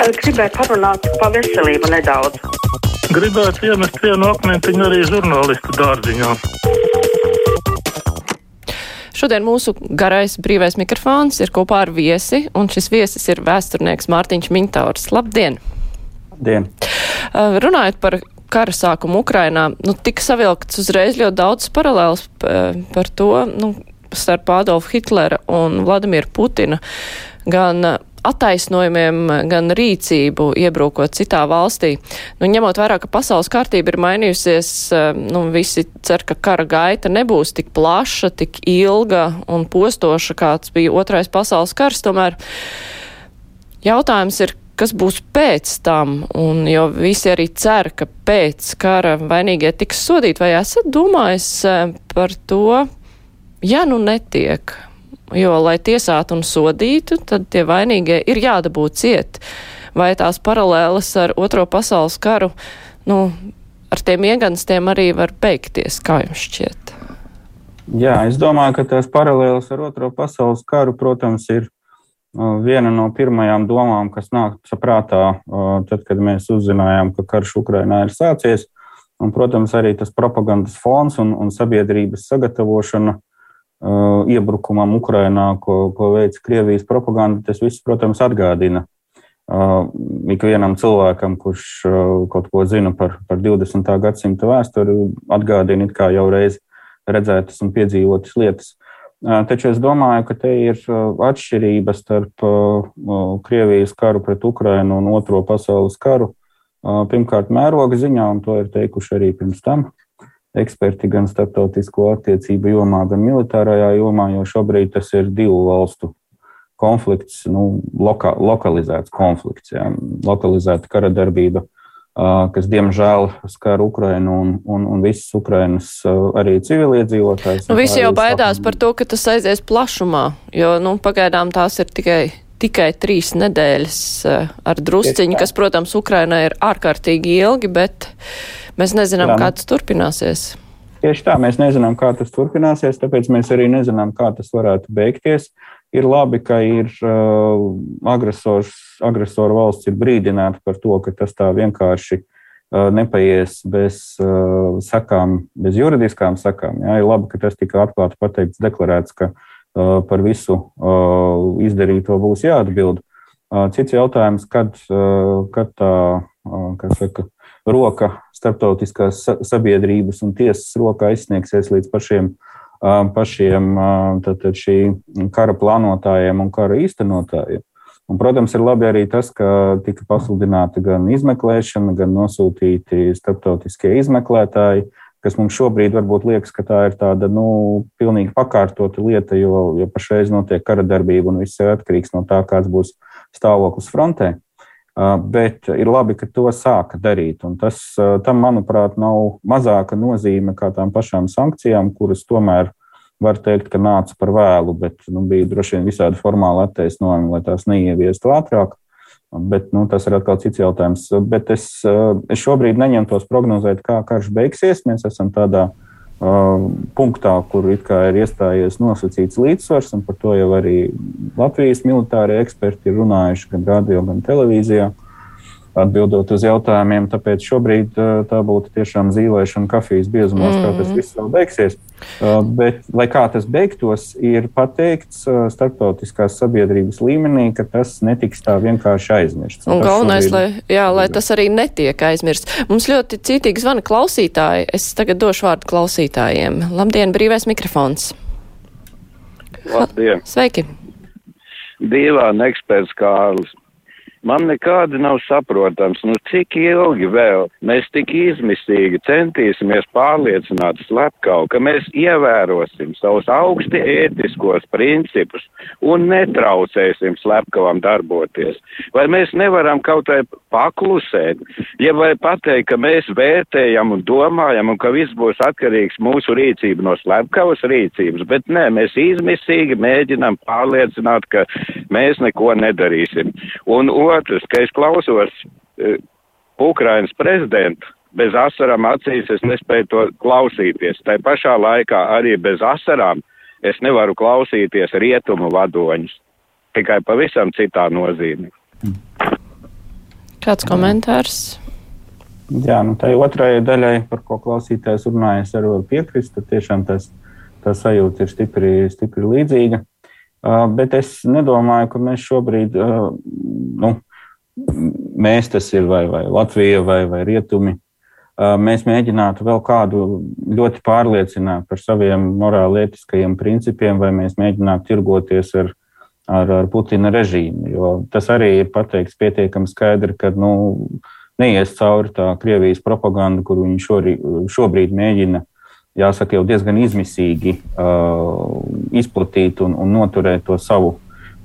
Gribēju parunāt par veselību nedaudz. Gribētu iemest vienu akmentiņu arī žurnālistu dārziņā. Šodien mūsu garais brīvais mikrofons ir kopā ar viesi, un šis viesis ir vēsturnieks Mārtiņš Mintaurs. Labdien! Dien. Runājot par kara sākumu Ukrainā, nu, tika savilkts uzreiz ļoti daudz paralēls par to, nu, starp Adolfu Hitlera un Vladimiru Putina. Gan attaisnojumiem, gan rīcību iebrukot citā valstī. Nu, ņemot vērā, ka pasaules kārtība ir mainījusies, nu, visi cer, ka kara gaita nebūs tik plaša, tik ilga un postoša, kāds bija otrais pasaules kars. Tomēr jautājums ir, kas būs pēc tam, un jo visi arī cer, ka pēc kara vainīgie tiks sodīti, vai esat domājis eh, par to, ja nu netiek, Jo, lai tiesātu un sodītu, tad tie vainīgie ir jādabūt ciet. Vai tās paralēles ar Otro pasaules karu, nu, ar tiem ieganstiem arī var beigties, kā jums šķiet? Jā, es domāju, ka tās paralēles ar Otro pasaules karu, protams, ir viena no pirmajām domām, kas nāk saprātā, tad, kad mēs uzzinājām, ka karš Ukrainā ir sācies. Un, protams, arī tas propagandas fons un, un sabiedrības sagatavošana Uh, iebrukumam Ukrainā, ko, ko veica Krievijas propaganda, tas viss, protams, atgādina uh, ikvienam cilvēkam, kurš uh, kaut ko zina par, par 20. gadsimta vēsturi, atgādina it kā jau reiz redzētas un piedzīvotas lietas. Taču es domāju, ka te ir atšķirība starp Krievijas karu pret Ukrainu un Otro pasaules karu. Pirmkārt, mēroga ziņā, un to ir teikuši arī pirms tam eksperti gan starptautisko attiecību jomā, gan militārajā jomā, jo šobrīd tas ir divu valstu konflikts, nu, loka, lokalizēts konflikts, jā, lokalizēta kara darbība, kas diemžēl skar Ukrainu un, un, un visas Ukrainas arī civiliedzīvotājs. Nu, visi jau baidās par to, ka tas aizies plašumā, jo nu, pagaidām tās ir tikai tikai trīs nedēļas ar drusciņu, kas, protams, Ukrainai ir ārkārtīgi ilgi, bet Mēs nezinām, kā tas turpināsies. Tieši tā, mēs nezinām, kā tas turpināsies, tāpēc mēs arī nezinām, kā tas varētu beigties. Ir labi, ka ir uh, agresors, agresoru valsts ir brīdināta par to, ka tas tā vienkārši uh, nepaies bez uh, sakām, bez juridiskām sakām. Jā, ir labi, ka tas tika atklāti pateikts, deklarēts, ka uh, par visu uh, izdarīto būs jāatbild. Uh, cits jautājums, kad, uh, kad tā, uh, kā saka, roka starptautiskās sabiedrības un tiesas rokā izsniegsies līdz pašiem, pašiem tātad šī kara plānotājiem un kara īstenotājiem. Un, protams, ir labi arī tas, ka tika pasludināta gan izmeklēšana, gan nosūtīti starptautiskie izmeklētāji, kas mums šobrīd varbūt liekas, ka tā ir tāda, nu, pilnīgi pakārtota lieta, jo, jo pašreiz notiek kara darbība un viss ir atkarīgs no tā, kāds būs stāvoklis frontē. Bet ir labi, ka to sāka darīt. Un tas, tam, manuprāt, nav mazāka nozīme kā tām pašām sankcijām, kuras tomēr var teikt, ka nāca par vēlu, bet nu, bija droši vien visādi formāli attaisnojumi, lai tās neieviestu ātrāk. Bet nu, tas ir atkal cits jautājums. Bet es, es šobrīd neņemtos prognozēt, kā karš beigsies. Mēs esam tādā uh, punktā, kur ir iestājies nosacīts līdzsvars, un par to jau arī Latvijas militārie eksperti ir runājuši gan radio, gan televīzijā. Atbildot uz jautājumiem, tāpēc šobrīd tā būtu tiešām zīlēšana kafijas biezumos, mm. kā tas viss vēl beigsies. Bet, lai kā tas beigtos, ir pateikts starptautiskās sabiedrības līmenī, ka tas netiks tā vienkārši aizmirsts. Un, un galvenais, šobrīd... lai, jā, lai tas arī netiek aizmirsts. Mums ļoti cītīgi zvana klausītāji. Es tagad došu vārdu klausītājiem. Labdien, brīvais mikrofons. Labdien. Sveiki. Dīvāna eksperts Kārlis. Man nekādi nav saprotams, nu cik ilgi vēl mēs tik izmisīgi centīsimies pārliecināt slepkavu, ka mēs ievērosim savus augsti ētiskos principus un netraucēsim slepkavam darboties. Vai mēs nevaram kaut vai paklusēt, ja vai pateikt, ka mēs vērtējam un domājam un ka viss būs atkarīgs mūsu rīcība no slepkavas rīcības, bet nē, mēs izmisīgi mēģinam pārliecināt, ka mēs neko nedarīsim. Un, otrs, ka es klausos uh, Ukrainas prezidentu, bez asarām acīs es nespēju to klausīties. Tā pašā laikā arī bez asarām es nevaru klausīties rietumu vadoņus. Tikai pavisam citā nozīmē. Kāds komentārs? Jā, nu tai otrajai daļai, par ko klausītājs runāja, es arī piekrist. Tad tiešām tas, tā sajūta ir stipri, stipri līdzīga. Uh, bet es nedomāju, ka mēs šobrīd, uh, nu, mēs tas ir vai, vai Latvija vai, vai Rietumi, uh, mēs mēģinātu vēl kādu ļoti pārliecināt par saviem morāli etiskajiem principiem, vai mēs mēģinātu tirgoties ar, ar, ar Putina režīmu. Jo tas arī ir pateikts pietiekami skaidri, ka, nu, neies cauri tā Krievijas propaganda, kur viņi šorī, šobrīd mēģina jāsaka, jau diezgan izmisīgi uh, izplatīt un, un noturēt to savu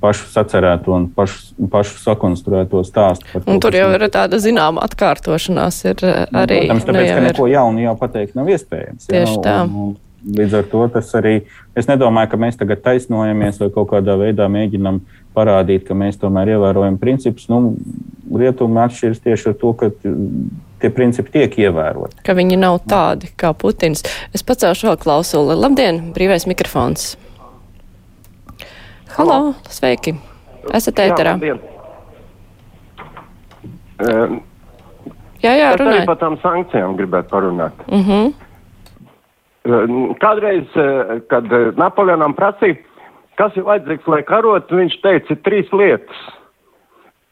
pašu sacerēto un pašu, pašu sakonstruēto stāstu. To, un tur jau ir tāda zināma atkārtošanās. Ir nu, arī, protams, tāpēc, nu, ka neko jaunu jau pateikt nav iespējams. Tieši jā, tā. Un, un, Līdz ar to tas arī, es nedomāju, ka mēs tagad taisnojamies vai kaut kādā veidā mēģinam parādīt, ka mēs tomēr ievērojam principus. Nu, Rietumi atšķiras tieši ar to, ka tie principi tiek ievēroti. Ka viņi nav tādi kā Putins. Es pacelšu vēl klausuli. Labdien, brīvais mikrofons. Halo, sveiki! Esat ēterā. Jā, um, jā, jā runāj. Par tām sankcijām gribētu parunāt. Uh -huh. Kādreiz, kad Napoleonam prasīja, kas ir vajadzīgs, lai karotu, viņš teica trīs lietas.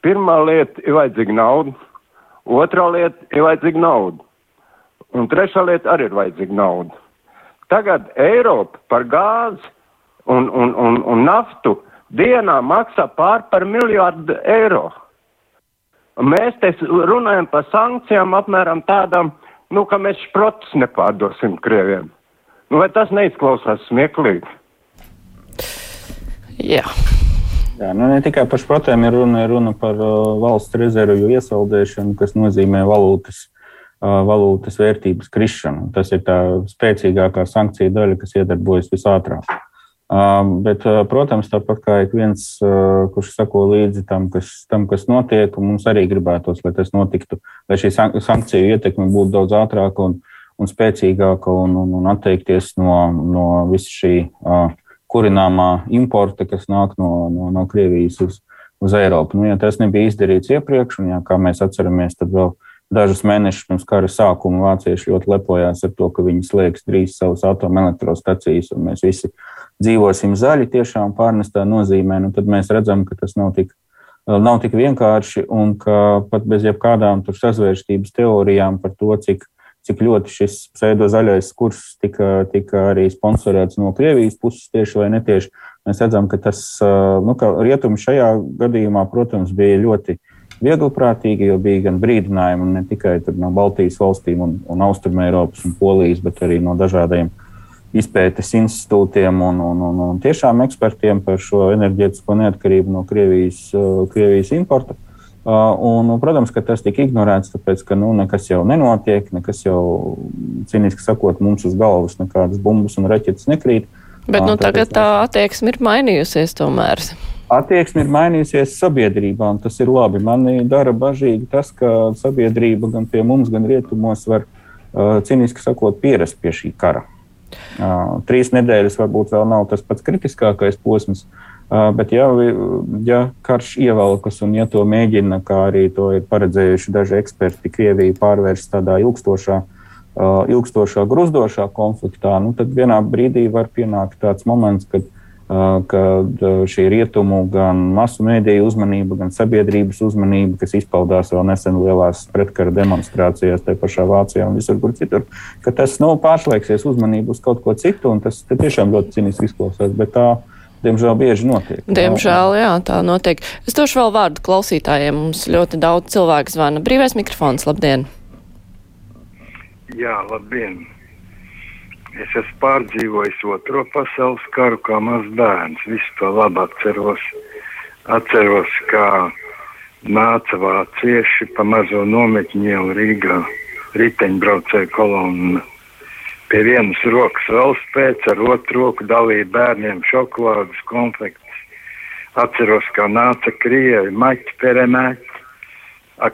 Pirmā lieta ir vajadzīga nauda. Otrā lieta ir vajadzīga nauda. Un trešā lieta arī ir vajadzīga nauda. Tagad Eiropa par gāzi un, un, un, un naftu dienā maksā pār par miljārdu eiro. Mēs te runājam par sankcijām apmēram tādām, nu, ka mēs šprotus nepārdosim Krieviem. Nu, vai tas neizklausās smieklīgi? Jā. Jā, nu ne tikai par šprotēm ir runa, ir runa par uh, valsts rezervju iesaldēšanu, kas nozīmē valūtas, uh, valūtas vērtības krišanu. Tas ir tā spēcīgākā sankcija daļa, kas iedarbojas visātrāk. Uh, bet, uh, protams, tāpat kā ik viens, kurš sako līdzi tam kas, tam, kas notiek, mums arī gribētos, lai tas notiktu, lai šī sankciju ietekme būtu daudz ātrāka un, un spēcīgāka un, un, un atteikties no, no visa šī uh, kurināmā importa, kas nāk no, no, no Krievijas uz, uz Eiropu. Nu, ja tas nebija izdarīts iepriekš, un ja, kā mēs atceramies, tad vēl dažus mēnešus pirms kara sākuma vācieši ļoti lepojās ar to, ka viņi slēgs drīz savas atomelektrostacijas, un mēs visi dzīvosim zaļi tiešām pārnestā nozīmē, nu, tad mēs redzam, ka tas nav tik, nav tik vienkārši, un ka pat bez jebkādām sazvērstības teorijām par to, cik cik ļoti šis pseido zaļais kurs tika, tika arī sponsorēts no Krievijas puses tieši vai netieši. Mēs redzam, ka tas, nu, ka rietumi šajā gadījumā, protams, bija ļoti vieglprātīgi, jo bija gan brīdinājumi ne tikai no Baltijas valstīm un, un Austrumē Eiropas un Polijas, bet arī no dažādiem izpētes institūtiem un, un, un, un tiešām ekspertiem par šo enerģētisko neatkarību no Krievijas, Krievijas importa. Uh, Uh, un, nu, protams, ka tas tika ignorēts, tāpēc ka nu, nekas jau nenotiek, nekas jau, cīniski sakot, mums uz galvas nekādas bumbas un raķetes nekrīt. Bet nu, uh, tagad tā attieksme ir mainījusies tomēr. Attieksme ir mainījusies sabiedrībā, un tas ir labi. Mani dara bažīgi tas, ka sabiedrība gan pie mums, gan rietumos var, uh, cīniski sakot, pierast pie šī kara. Trīs nedēļas varbūt vēl nav tas pats kritiskākais posms, uh, Bet, ja, ja karš ievelkas un ja to mēģina, kā arī to ir paredzējuši daži eksperti, Krieviju pārvērst tādā ilgstošā, ilgstošā gruzdošā konfliktā, nu, tad vienā brīdī var pienākt tāds moments, kad, kad šī rietumu gan masu mēdīju uzmanība, gan sabiedrības uzmanība, kas izpaudās vēl nesen lielās pretkara demonstrācijās, tajā pašā Vācijā un visur, kur citur, ka tas nu, pārslēgsies uzmanību uz kaut ko citu, un tas tiešām ļoti cīniski izklausās. Bet tā, diemžēl bieži notiek. Diemžēl, jā, tā notiek. Es došu vēl vārdu klausītājiem. Mums ļoti daudz cilvēku zvana. Brīvais mikrofons, labdien! Jā, labdien! Es esmu pārdzīvojis otro pasaules karu kā mazs bērns. Visu to labi atceros. Atceros, kā nāca vācieši pa mazo nometņu Rīgā riteņbraucēju kolonnu Pie vienas rokas velospēds, ar otru roku dalīja bērniem šokolādes konfekts. Atceros, kā nāca krievi, maķi, peremēķi,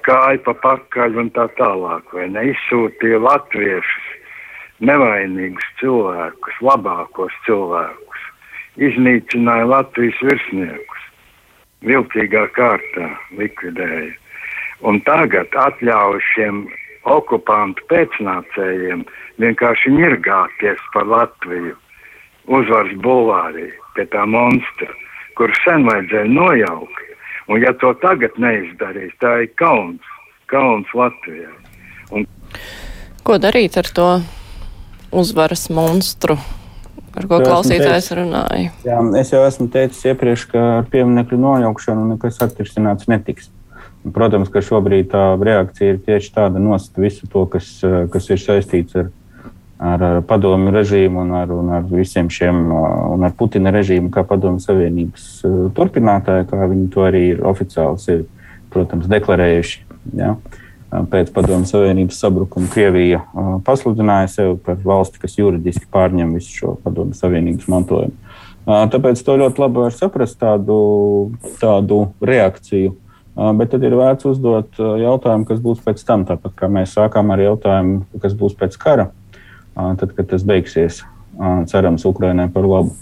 kāju pa pakaļ un tā tālāk, vai neizsūtīja latviešus, nevainīgus cilvēkus, labākos cilvēkus, iznīcināja Latvijas virsniekus, viltīgā kārtā likvidēja. Un tagad atļauj šiem okupantu pēcnācējiem vienkārši ņirgāties par Latviju. Uzvaras bulvārī pie tā monstra, kur sen vajadzēja nojaukt. Un ja to tagad neizdarīs, tā ir kauns, kauns Latvijai. Un... Ko darīt ar to uzvaras monstru? Ar ko klausītājs runāja? Jā, es jau esmu teicis iepriekš, ka ar pieminiektu nojaukšanu nekas atrisināts netiks. Protams, ka šobrīd tā reakcija ir tieši tāda nost visu to, kas, kas ir saistīts ar, ar, ar padomu režīmu un ar, un ar visiem šiem, un ar Putina režīmu kā padomu savienības turpinātāju, kā viņi to arī ir oficiāli sevi, protams, deklarējuši. Ja? Pēc padomu savienības sabrukuma Krievija pasludināja sevi par valsti, kas juridiski pārņem visu šo padomu savienības mantojumu. Tāpēc to ļoti labi var saprast tādu, tādu reakciju Bet tad ir vērts uzdot jautājumu, kas būs pēc tam. Tāpat kā mēs sākām ar jautājumu, kas būs pēc kara, tad, kad tas beigsies, cerams, Ukraiņai par labu.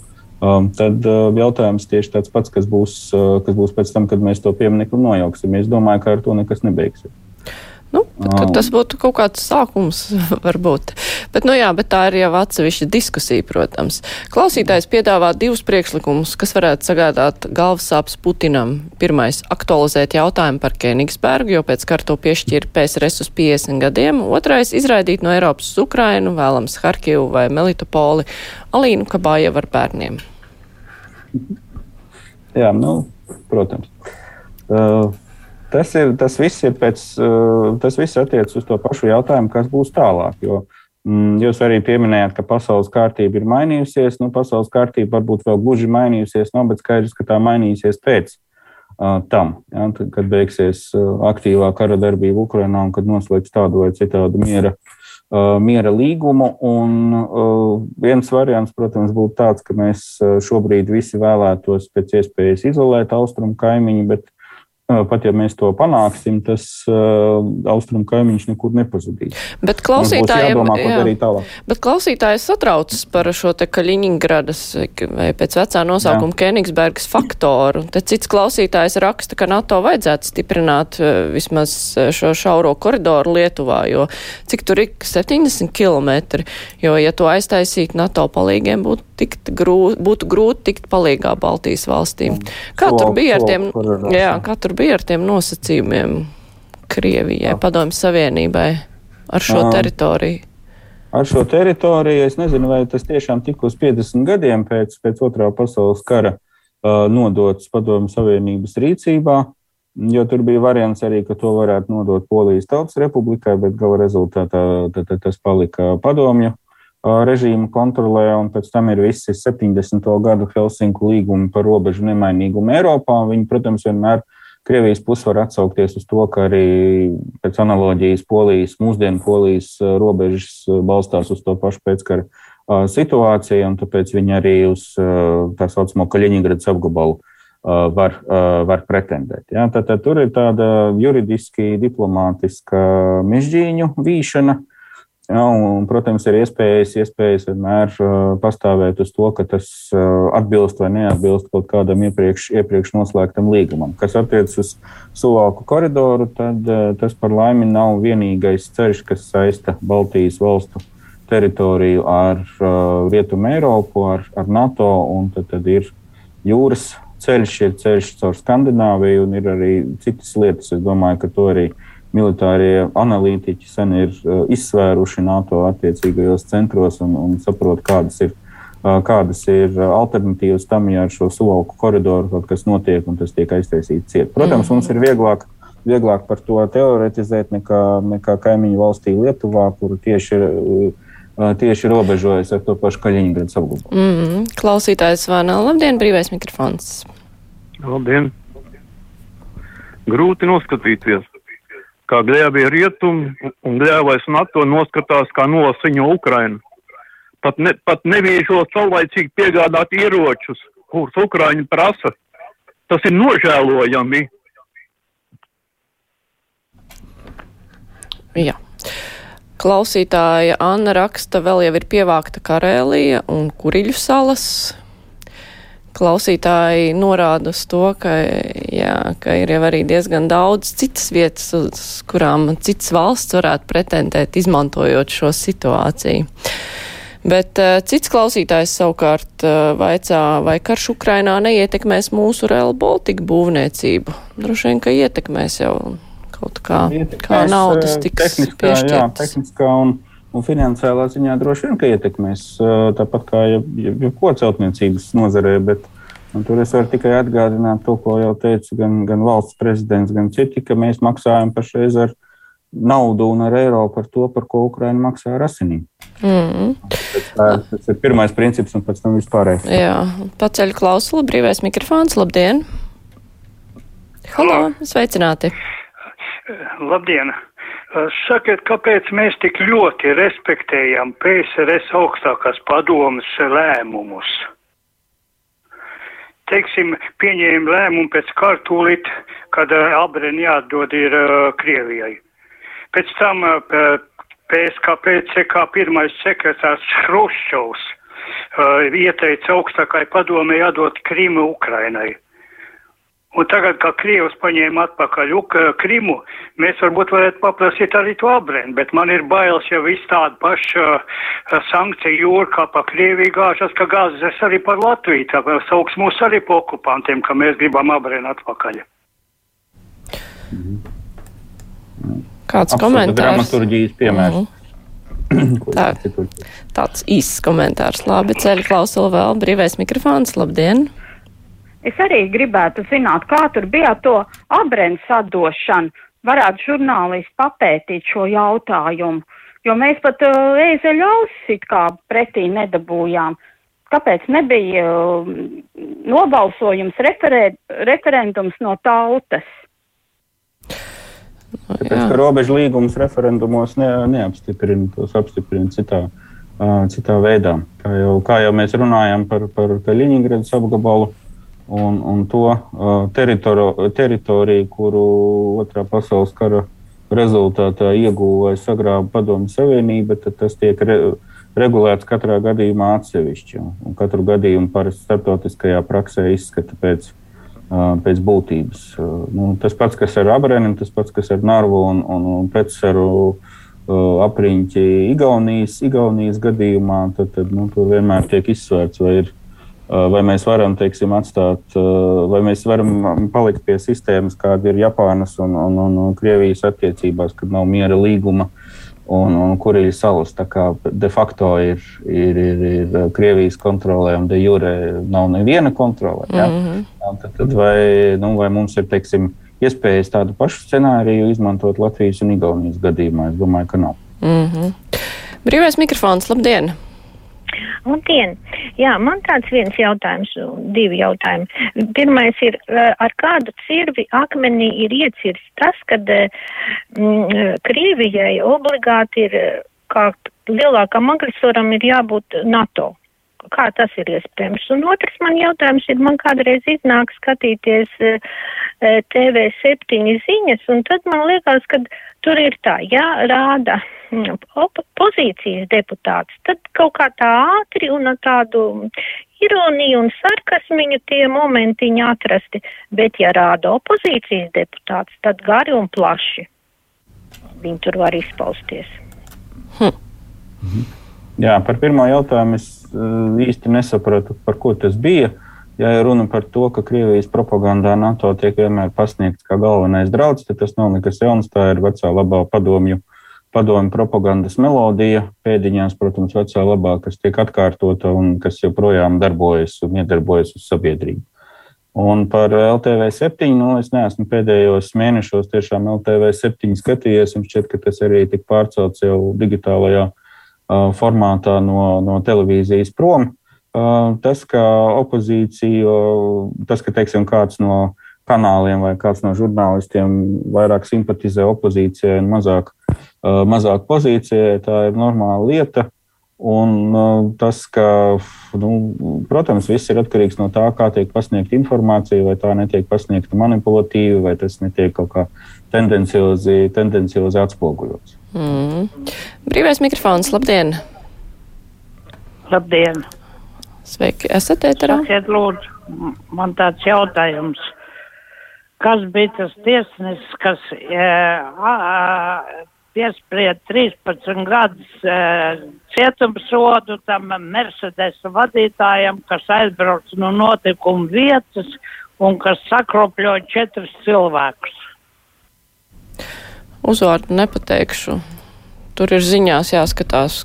Tad jautājums tieši tāds pats, kas būs, kas būs pēc tam, kad mēs to pieminiektu nojauksim. Es domāju, ka ar to nekas nebeigsies. Nu, tad, tas būtu kaut kāds sākums, varbūt. Bet, nu jā, bet tā ir jau atsevišķa diskusija, protams. Klausītājs piedāvā divus priekšlikumus, kas varētu sagādāt galvasāps Putinam. Pirmais - aktualizēt jautājumu par Kenigsbergu, jo pēc karto piešķir PSRS uz 50 gadiem. Otrais - izraidīt no Eiropas uz Ukrainu, vēlams Harkivu vai Melitopoli, Alīnu Kabājevu ar bērniem. Jā, nu, protams. Uh, Tas, ir, tas viss ir pēc, uh, tas viss attiecas uz to pašu jautājumu, kas būs tālāk. Jo, mm, jūs arī pieminējāt, ka pasaules kārtība ir mainījusies. Nu, pasaules kārtība varbūt vēl gluži mainījusies, nav, bet skaidrs, ka tā mainīsies pēc uh, tam, ja, tad, kad beigsies uh, aktīvā kara darbība Ukrainā un kad noslēgs tādu vai citādu miera, miera līgumu. Un, viens variants, protams, būtu tāds, ka mēs šobrīd visi vēlētos pēc iespējas izolēt austrumu kaimiņu, bet Pat ja mēs to panāksim, tas uh, austrumu kaimiņš nekur nepazudīs. Bet klausītājiem, jādomā, jā, bet klausītājs satraucas par šo te Kaļiņingradas vai pēc vecā nosaukuma jā. Kenigsbergas faktoru. Te cits klausītājs raksta, ka NATO vajadzētu stiprināt uh, vismaz šo šauro koridoru Lietuvā, jo cik tur ir 70 km, jo ja to aiztaisīt NATO palīgiem būtu tikt grū, būtu grūti tikt palīgā Baltijas valstīm. Kā tur bija ar tiem, jā, kā tur bija ar tiem nosacījumiem Krievijai, Padomju Savienībai ar šo teritoriju? Ar šo teritoriju es nezinu, vai tas tiešām tika uz 50 gadiem pēc, pēc otrā pasaules kara uh, nodots Padomju Savienības rīcībā. Jo tur bija variants arī, ka to varētu nodot Polijas Tautas Republikai, bet gala rezultātā tas palika padomju režīmu kontrolē, un pēc tam ir visi 70. gadu Helsinku līgumi par robežu nemainīgumu Eiropā. Viņi, protams, vienmēr Krievijas puse var atsaukties uz to, ka arī pēc analoģijas Polijas, mūsdienu Polijas robežas balstās uz to pašu pēckara situāciju, un tāpēc viņi arī uz tā saucamo Kaļiņgradas apgabalu var, var pretendēt. Ja? Tad, tad tur ir tāda juridiski diplomātiska mežģīņu vīšana, Ja, un, protams, ir iespējas, iespējas vienmēr uh, pastāvēt uz to, ka tas uh, atbilst vai neatbilst kaut kādam iepriekš, iepriekš noslēgtam līgumam. Kas attiecas uz Suvāku koridoru, tad uh, tas par laimi nav vienīgais ceļš, kas saista Baltijas valstu teritoriju ar Rietumu Eiropu, ar, ar NATO, tad, tad ir jūras ceļš, ir ceļš caur Skandināviju, un ir arī citas lietas. Es domāju, ka to arī militārie analītiķi sen ir uh, izsvēruši NATO attiecīgajos centros un, un saprot, kādas ir, uh, kādas ir alternatīvas tam, ja ar šo suvalku koridoru kaut kas notiek un tas tiek aiztaisīts ciet. Protams, mums ir vieglāk, vieglāk par to teoretizēt nekā, nekā kaimiņu valstī Lietuvā, kur tieši ir. Uh, tieši robežojas ar to pašu Kaļiņgradas apgabalu. Mm -hmm. Klausītājs Vāna, labdien, brīvais mikrofons. Labdien! Grūti noskatīties kā gļēvie rietumi un gļēvais NATO noskatās kā nosiņo Ukrainu. Pat, ne, pat nevīšos saulaicīgi piegādāt ieročus, kurus Ukraiņi prasa. Tas ir nožēlojami. Jā. Klausītāja Anna raksta, vēl jau ir pievākta Karēlija un Kuriļu salas. Klausītāji norāda uz to, ka, jā, ka ir jau arī diezgan daudz citas vietas, uz kurām citas valsts varētu pretendēt, izmantojot šo situāciju. Bet uh, cits klausītājs savukārt uh, vaicā, vai karš Ukrainā neietekmēs mūsu Real Baltica būvniecību. Droši vien, ka ietekmēs jau kaut kā, ietekmēs, kā naudas tiks piešķirtas. Jā, tehniskā un Un finansiālā ziņā droši vien, ka ietekmēs tāpat kā jebko celtniecības nozarē, bet un tur es varu tikai atgādināt to, ko jau teica gan, gan valsts prezidents, gan citi, ka mēs maksājam pašreiz ar naudu un ar eiro par to, par ko Ukraina maksā ar asinīm. Mm. Tā, tas ir pirmais princips, un pēc tam vispārējais. Jā, paceļ klausulu, brīvais mikrofons, labdien! Halo, sveicināti! Labdien! Sakiet, kāpēc mēs tik ļoti respektējam PSRS augstākās padomas lēmumus? Teiksim, pieņēma lēmumu pēc kartūlīt, kad uh, abreni jāatdod ir uh, Krievijai. Pēc tam PSKP CK pirmais sekretārs Hruščovs ieteica augstākai padomē jādod Krimu Ukrainai. Un tagad, kā Krievs paņēma atpakaļ Uka, Krimu, mēs varbūt varētu paprasīt arī to abrēnu, bet man ir bailes, ja viss tāda paša uh, sankcija jūra kā pa Krieviju gāžas, ka gāzes arī par Latviju, tā sauks mūs arī pa okupantiem, ka mēs gribam abrēnu atpakaļ. Kāds Absoluta komentārs? Dramaturģijas piemērs. Mm -hmm. Tā, tāds īsts komentārs. Labi, ceļu klausulu vēl. Brīvais mikrofons. Labdien! Es arī gribētu zināt, kā tur bija to abrens atdošanu. Varētu žurnālisti papētīt šo jautājumu, jo mēs pat uh, ēzeļu ausis kā pretī nedabūjām. Kāpēc nebija uh, nobalsojums, referē, referendums no tautas? Tāpēc, ka robežu līgums referendumos ne, neapstiprina, tos apstiprina citā, uh, citā veidā. Kā jau, kā jau mēs runājam par, par Kaļiņģeradas apgabalu, uh, un, un to uh, teritori teritoriju, kuru otrā pasaules kara rezultātā ieguva vai sagrāba Padomju Savienība, tad tas tiek re, regulēts katrā gadījumā atsevišķi. Un katru gadījumu parasti starptautiskajā praksē izskata pēc, uh, pēc būtības. Uh, nu, tas pats, kas ar Abrēnu, tas pats, kas ar Narvu un, un, un uh, apriņķi Igaunijas, Igaunijas gadījumā, tad, tad nu, tur vienmēr tiek izsvērts, vai ir vai mēs varam teiksim, atstāt, vai mēs varam palikt pie sistēmas, kāda ir Japānas un, un, un, Krievijas attiecībās, kad nav miera līguma. Un, un kur ir salas. Tā kā de facto ir, ir, ir, ir Krievijas kontrolē un de jure nav neviena kontrole. Ja? Mm -hmm. tad, tad vai, nu, vai mums ir teiksim, iespējas tādu pašu scenāriju izmantot Latvijas un Igaunijas gadījumā? Es domāju, ka nav. Mm -hmm. Brīvais mikrofons, labdien! Labdien! Jā, man tāds viens jautājums, divi jautājumi. Pirmais ir, eh, ar kādu cirvi akmenī ir iecirsts tas, kad mm, Krievijai obligāti ir, eh, kā lielākam agresoram ir jābūt NATO kā tas ir iespējams. Un otrs man jautājums ir, man kādreiz iznāk skatīties uh, eh, TV7 ziņas, un tad man liekas, ka tur ir tā, jā, rāda mm, pozīcijas deputāts, tad kaut kā tā ātri un ar tādu ironiju un sarkasmiņu tie momentiņi atrasti, bet ja rāda opozīcijas deputāts, tad gari un plaši viņi tur var izpausties. Hm. Mhm. Jā, par pirmo jautājumu es uh, īsti nesapratu, par ko tas bija. Ja runa par to, ka Krievijas propagandā NATO tiek vienmēr pasniegts kā galvenais draudz, tad tas nav nekas jauns. Tā ir vecā labā padomju, padomju propagandas melodija. Pēdiņās, protams, vecā labā, kas tiek atkārtota un kas joprojām darbojas un iedarbojas uz sabiedrību. Un par LTV 7, nu, es neesmu pēdējos mēnešos tiešām LTV 7 skatījies, un šķiet, ka tas arī tika pārcelts jau digitālajā formātā no, no televīzijas prom. Tas, ka opozīcija, tas, ka teiksim, kāds no kanāliem vai kāds no žurnālistiem vairāk simpatizē opozīcijai un mazāk, mazāk pozīcijai, tā ir normāla lieta. Un tas, ka, nu, protams, viss ir atkarīgs no tā, kā tiek pasniegta informācija, vai tā netiek pasniegta manipulatīvi, vai tas netiek kaut kā tendenciozi, tendenciozi atspoguļots. Mm. Brīvais mikrofons, labdien! Labdien! Sveiki, esat ēterā? Sakiet, lūdzu, man tāds jautājums. Kas bija tas tiesnesis, kas e, piesprieda 13 gadus e, cietumsodu tam Mercedes vadītājam, kas aizbrauc no notikuma vietas un kas sakropļoja četrus cilvēkus? Uzvārdu nepateikšu. Tur ir ziņās jāskatās.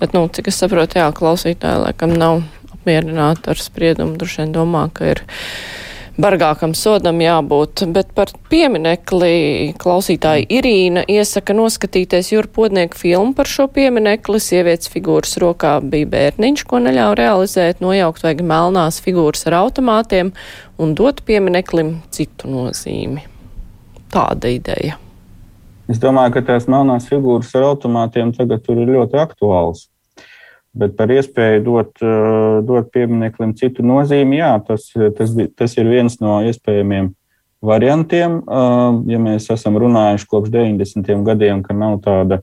Bet, nu, cik es saprotu, jā, klausītāji laikam nav apmierināti ar spriedumu. Droši vien domā, ka ir bargākam sodam jābūt, bet par pieminekli klausītāja Irīna iesaka noskatīties jūrpodnieku filmu par šo pieminekli. Sievietes figūras rokā bija bērniņš, ko neļauj realizēt, nojaukt vajag melnās figūras ar automātiem un dot piemineklim citu nozīmi. Tāda ideja. Es domāju, ka tās melnās figūras ar automātiem tagad ir ļoti aktuāls. Bet par iespēju dot, eh, dot piemineklim citu nozīmi, jā, tas, tas, tas ir viens no iespējamiem variantiem. Eh, ja mēs esam runājuši kopš 90. gadiem, ka nav, tāda,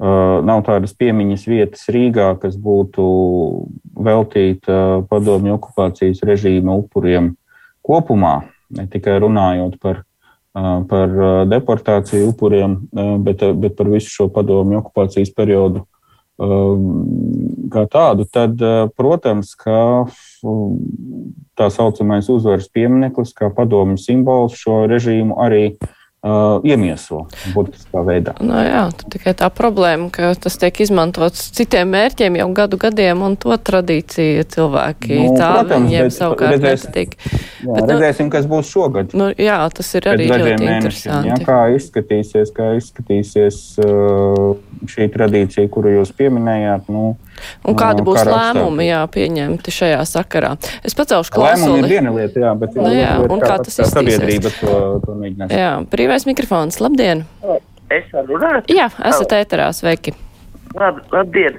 eh, nav tādas piemiņas vietas Rīgā, kas būtu veltīta padomju okupācijas režīma upuriem kopumā, ne tikai runājot par par deportāciju upuriem, bet, bet par visu šo padomju okupācijas periodu kā tādu, tad, protams, ka tā saucamais uzvaras piemineklis, kā padomju simbols šo režīmu arī uh, iemieso burtiskā veidā. Nu, jā, tikai tā problēma, ka tas tiek izmantots citiem mērķiem jau gadu gadiem, un to tradīciju cilvēki nu, tā protams, viņiem savukārt redzēs, nepatīk. Jā, bet, nu, redzēsim, kas būs šogad. Nu, jā, tas ir arī ļoti interesanti. Jā, kā izskatīsies, kā izskatīsies uh, šī tradīcija, kuru jūs pieminējāt. Nu, Un kādi būs lēmumi jā, pieņemti šajā sakarā? Es pacelšu klausuli. Lēmumi ir viena lieta, jā, bet nu, jā, un kā, kā tas izskatīsies? Sabiedrība to, to mēģinās. Jā, brīvais mikrofons, labdien! Es varu runāt? Jā, esat ēterā, sveiki! Lab, labdien!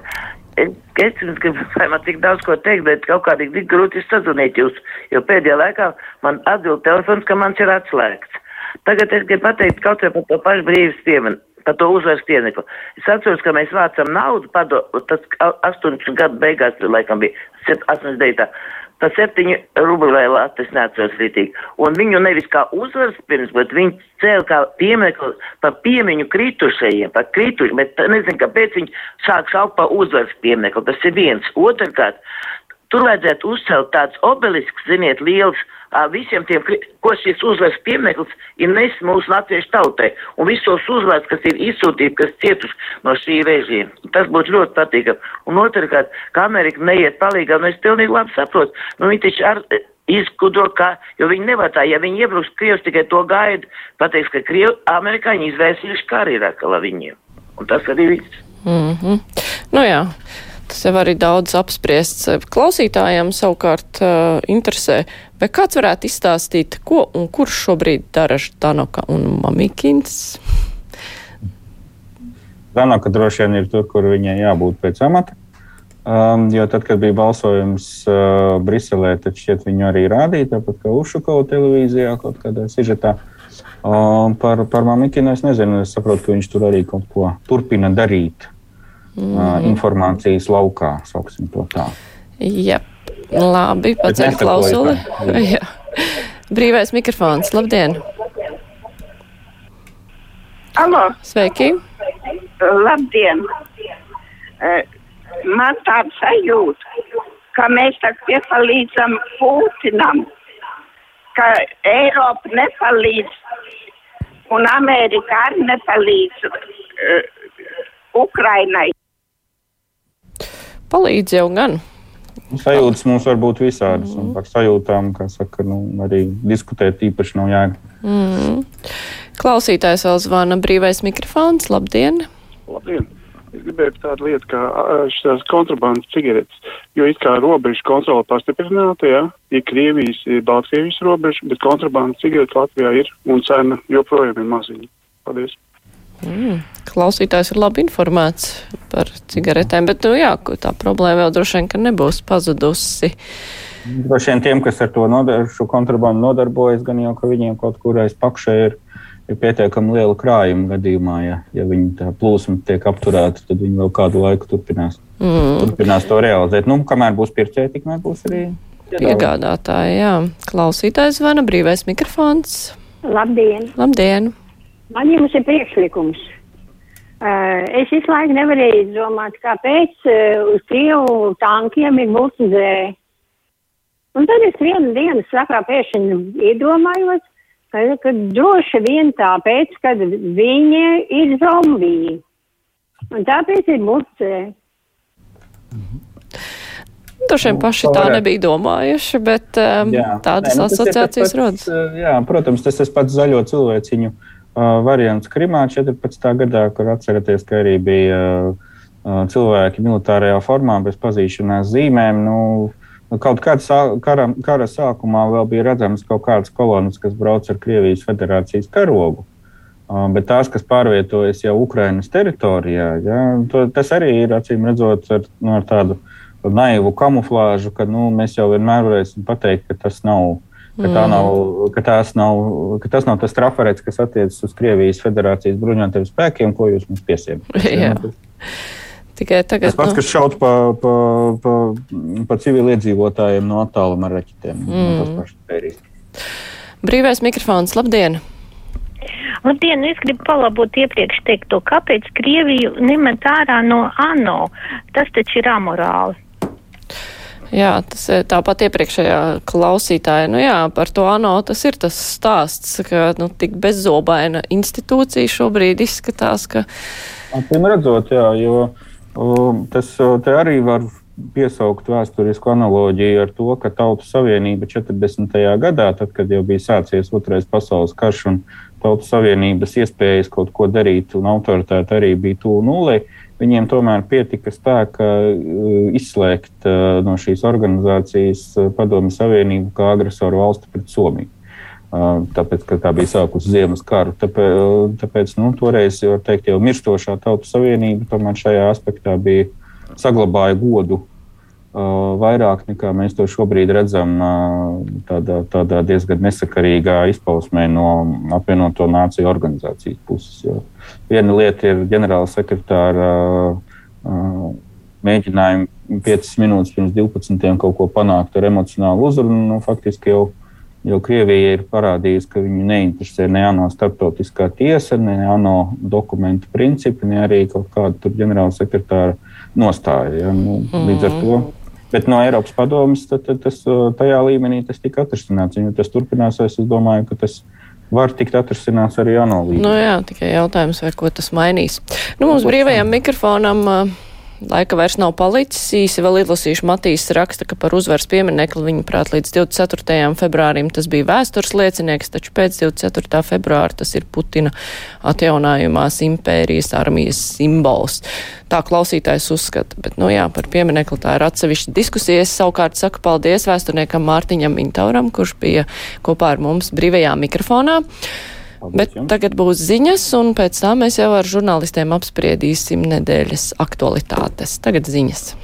Es, es jums gribu, vai man tik daudz ko teikt, bet kaut kādīgi tik grūti sazvanīt jūs, jo pēdējā laikā man atbild telefons, ka mans ir atslēgts. Tagad es gribu pateikt kaut ko par to pašu brīvības pieminu par to uzvaras pienekli. Es atceros, ka mēs vācam naudu, pado, tas 18 gadu beigās, laikam bija 89. Pa septiņu es neatceros rītīgi. Un viņu nevis kā uzvaras pirms, bet viņi cēla kā piemekli par piemiņu kritušajiem, par kritušajiem, bet nezinu, kāpēc viņi sāk saukt par uzvaras piemekli. Tas ir viens. Otrkārt, tur vajadzētu uzcelt tāds obelisks, ziniet, liels visiem tiem, ko šis uzvaras piemineklis ir nesis mūsu latviešu tautai, un visos uzvaras, kas ir izsūtīti, kas cietuši no šī režīma. Tas būtu ļoti patīkami. Un otrkārt, ka Amerika neiet palīgā, nu es pilnīgi labi saprotu, nu viņi taču ar izskudro, ka, jo viņi nevar tā, ja viņi iebruks Krievs tikai to gaida, pateiks, ka Krievi, amerikāņi izvērsījuši karu Irakā viņiem. Un tas arī viss. Mm -hmm. Nu jā. Tas jau arī daudz apspriests. Klausītājiem savukārt uh, interesē, vai kāds varētu izstāstīt, ko un kurš šobrīd dara Danoka un Mamikins? Danoka droši vien ir tur, kur viņai jābūt pēc amata. Um, jo tad, kad bija balsojums uh, Briselē, tad šķiet viņu arī rādīja, tāpat kā Ušukova televīzijā kaut kādā sižetā. Um, par, par Mamikinu es nezinu, es saprotu, ka viņš tur arī kaut ko turpina darīt mm. informācijas laukā, sauksim to tā. Jā, labi, paceļ klausuli. Jā. Brīvais mikrofons, labdien! Alo! Sveiki! Labdien! Man tāds sajūta, ka mēs tā piepalīdzam Putinam, ka Eiropa nepalīdz un Amerika arī nepalīdz uh, Ukrainai. Palīdz jau gan. Sajūtas mums var būt visādas, mm. un par sajūtām, kā saka, nu, arī diskutēt īpaši nav jēga. Mm. Klausītājs vēl zvana brīvais mikrofons. Labdien! Labdien! Es gribēju tādu lietu kā šīs kontrabandas cigaretes, jo it kā robežu kontrola pastiprināta, ja, ir Krievijas, ir Baltkrievijas robeža, bet kontrabandas cigaretes Latvijā ir un cena joprojām ir maziņa. Paldies! Mm, klausītājs ir labi informēts par cigaretēm, bet nu, jā, tā problēma jau droši vien nebūs pazudusi. Droši vien tiem, kas ar to nodar, kontrabandu nodarbojas, gan jau ka viņiem kaut kur aiz pakšē ir, ir pietiekami liela krājuma gadījumā. Ja, ja viņi tā plūsma tiek apturēta, tad viņi vēl kādu laiku turpinās, mm. turpinās to realizēt. Nu, kamēr būs pircēji, tikmēr būs arī piegādātāji, jā. Klausītājs zvana, brīvais mikrofons. Labdien! Labdien! Man jums ir priekšlikums. Uh, es visu laiku nevarēju izdomāt, kāpēc uh, uz Krievu tankiem ir multizē. Un tad es vienu dienu sakā pēkšņi iedomājos, ka, ka droši vien tāpēc, ka viņi ir zombiji. Un tāpēc ir multizē. Droši vien paši tā nebija domājuši, bet um, jā. tādas Nē, nu, asociācijas rodas. Jā, protams, tas ir pats zaļo cilvēciņu uh, variants Krimā 14. gadā, kur atceraties, ka arī bija uh, cilvēki militārajā formā bez pazīšanās zīmēm. Nu, Kaut kādā kara, kara sākumā vēl bija redzams kaut kādas kolonas, kas brauc ar Krievijas federācijas karogu. Uh, bet tās, kas pārvietojas jau Ukrainas teritorijā, ja, to, tas arī ir acīm redzot ar, nu, ar tādu uh, naivu kamuflāžu, ka nu, mēs jau vienmēr varēsim pateikt, ka tas nav. Ka, mm. nav, ka, nav, ka tas nav tas trafarets, kas attiecas uz Krievijas Federācijas bruņotajiem spēkiem, ko jūs mums piesiemat. Tikai tagad. Tas pats, nu... kas šaut pa, pa, pa, pa civiliedzīvotājiem no attāluma ar raķetēm. Mm. Brīvais mikrofons, labdien! Labdien, es gribu palabot iepriekš teikto, kāpēc Krieviju nemet ārā no ANO? Tas taču ir amorāli. Jā, tas ir tāpat iepriekšējā klausītāja. Nu jā, par to ANO tas ir tas stāsts, ka nu, tik bezzobaina institūcija šobrīd izskatās, ka. Atcīm redzot, jā, jo tas te arī var piesaukt vēsturisku analoģiju ar to, ka Tautas Savienība 40. gadā, tad, kad jau bija sācies Otrais pasaules karš un Tautas Savienības iespējas kaut ko darīt un autoritāte arī bija tuvu nulei, viņiem tomēr pietika spēka uh, izslēgt uh, no šīs organizācijas uh, Padomju Savienību kā agresoru valsti pret Somiju. Tāpēc, ka tā bija sākusi ziemas karu. Tāpēc, tāpēc nu, toreiz, teikt, jau mirstošā Tautas Savienība tomēr šajā aspektā bija saglabāja godu vairāk nekā mēs to šobrīd redzam tādā, tādā diezgan nesakarīgā izpausmē no apvienoto nāciju organizācijas puses. Jo viena lieta ir ģenerāla sekretāra mēģinājumi 5 minūtes pirms 12. kaut ko panākt ar emocionālu uzrunu. Nu, faktiski jau, jau Krievija ir parādījusi, ka viņu neinteresē ne ANO starptautiskā tiesa, ne ANO dokumentu principi, ne arī kaut kāda ģenerāla sekretāra nostāja. Ja? Nu, līdz ar to Bet no Eiropas tad tas, tajā līmenī tas tika atrisināts. Ja tas turpināsies, es domāju, ka tas var tikt atrisināts arī analīzē. Nu jā, tikai jautājums, vai ko tas mainīs. Nu, mums brīvajam mikrofonam. Uh, Laika vairs nav palicis. Īsi vēl izlasīšu Matīs raksta, ka par uzvaras pieminekli viņa prāt līdz 24. februārim tas bija vēstures liecinieks, taču pēc 24. februāra tas ir Putina atjaunājumās impērijas armijas simbols. Tā klausītājs uzskata, bet, nu jā, par pieminekli tā ir atsevišķa diskusija. Es savukārt saku paldies vēsturniekam Mārtiņam Intauram, kurš bija kopā ar mums brīvajā mikrofonā. Paldies Bet jums. tagad būs ziņas, un pēc tam mēs jau ar žurnālistiem apspriedīsim nedēļas aktualitātes. Tagad ziņas.